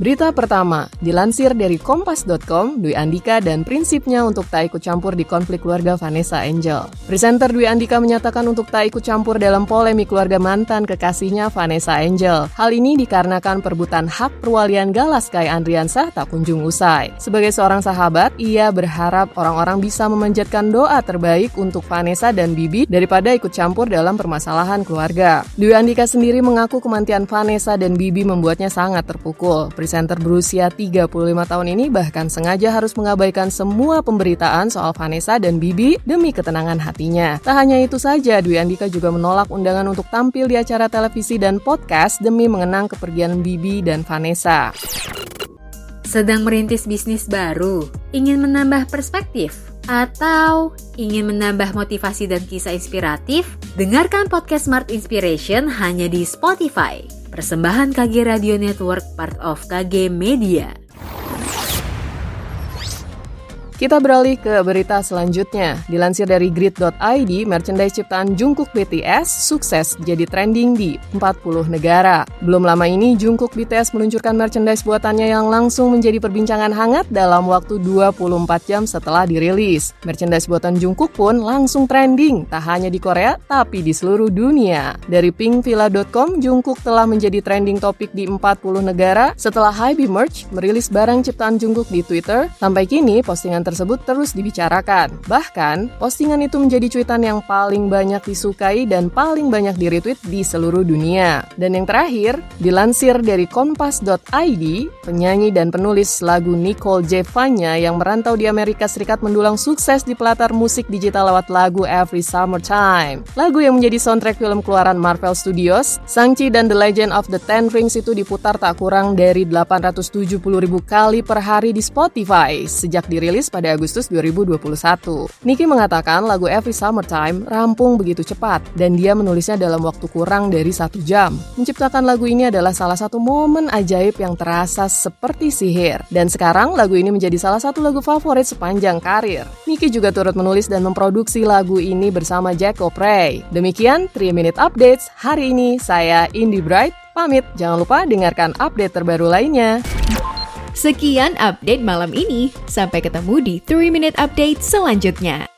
Berita pertama, dilansir dari kompas.com, Dwi Andika dan prinsipnya untuk tak ikut campur di konflik keluarga Vanessa Angel. Presenter Dwi Andika menyatakan untuk tak ikut campur dalam polemik keluarga mantan kekasihnya Vanessa Angel. Hal ini dikarenakan perebutan hak perwalian Galaskai Andriansah tak kunjung usai. Sebagai seorang sahabat, ia berharap orang-orang bisa memanjatkan doa terbaik untuk Vanessa dan Bibi daripada ikut campur dalam permasalahan keluarga. Dwi Andika sendiri mengaku kematian Vanessa dan Bibi membuatnya sangat terpukul presenter berusia 35 tahun ini bahkan sengaja harus mengabaikan semua pemberitaan soal Vanessa dan Bibi demi ketenangan hatinya. Tak hanya itu saja, Dwi Andika juga menolak undangan untuk tampil di acara televisi dan podcast demi mengenang kepergian Bibi dan Vanessa. Sedang merintis bisnis baru, ingin menambah perspektif, atau ingin menambah motivasi dan kisah inspiratif? Dengarkan podcast Smart Inspiration hanya di Spotify. Persembahan KG Radio Network part of KG Media. Kita beralih ke berita selanjutnya. Dilansir dari grid.id, merchandise ciptaan Jungkook BTS sukses jadi trending di 40 negara. Belum lama ini, Jungkook BTS meluncurkan merchandise buatannya yang langsung menjadi perbincangan hangat dalam waktu 24 jam setelah dirilis. Merchandise buatan Jungkook pun langsung trending, tak hanya di Korea, tapi di seluruh dunia. Dari pinkvilla.com, Jungkook telah menjadi trending topik di 40 negara setelah Hybe Merch merilis barang ciptaan Jungkook di Twitter. Sampai kini, postingan tersebut terus dibicarakan. Bahkan, postingan itu menjadi cuitan yang paling banyak disukai dan paling banyak di-retweet di seluruh dunia. Dan yang terakhir, dilansir dari kompas.id, penyanyi dan penulis lagu Nicole Jevanya yang merantau di Amerika Serikat mendulang sukses di pelatar musik digital lewat lagu Every Summertime. Lagu yang menjadi soundtrack film keluaran Marvel Studios, Sangchi dan The Legend of the Ten Rings itu diputar tak kurang dari 870 ribu kali per hari di Spotify sejak dirilis pada Agustus 2021. Niki mengatakan lagu Every Summertime rampung begitu cepat dan dia menulisnya dalam waktu kurang dari satu jam. Menciptakan lagu ini adalah salah satu momen ajaib yang terasa seperti sihir. Dan sekarang lagu ini menjadi salah satu lagu favorit sepanjang karir. Niki juga turut menulis dan memproduksi lagu ini bersama Jack O'Prey. Demikian 3 Minute Updates hari ini. Saya Indi Bright, pamit. Jangan lupa dengarkan update terbaru lainnya. Sekian update malam ini. Sampai ketemu di 3 Minute Update selanjutnya.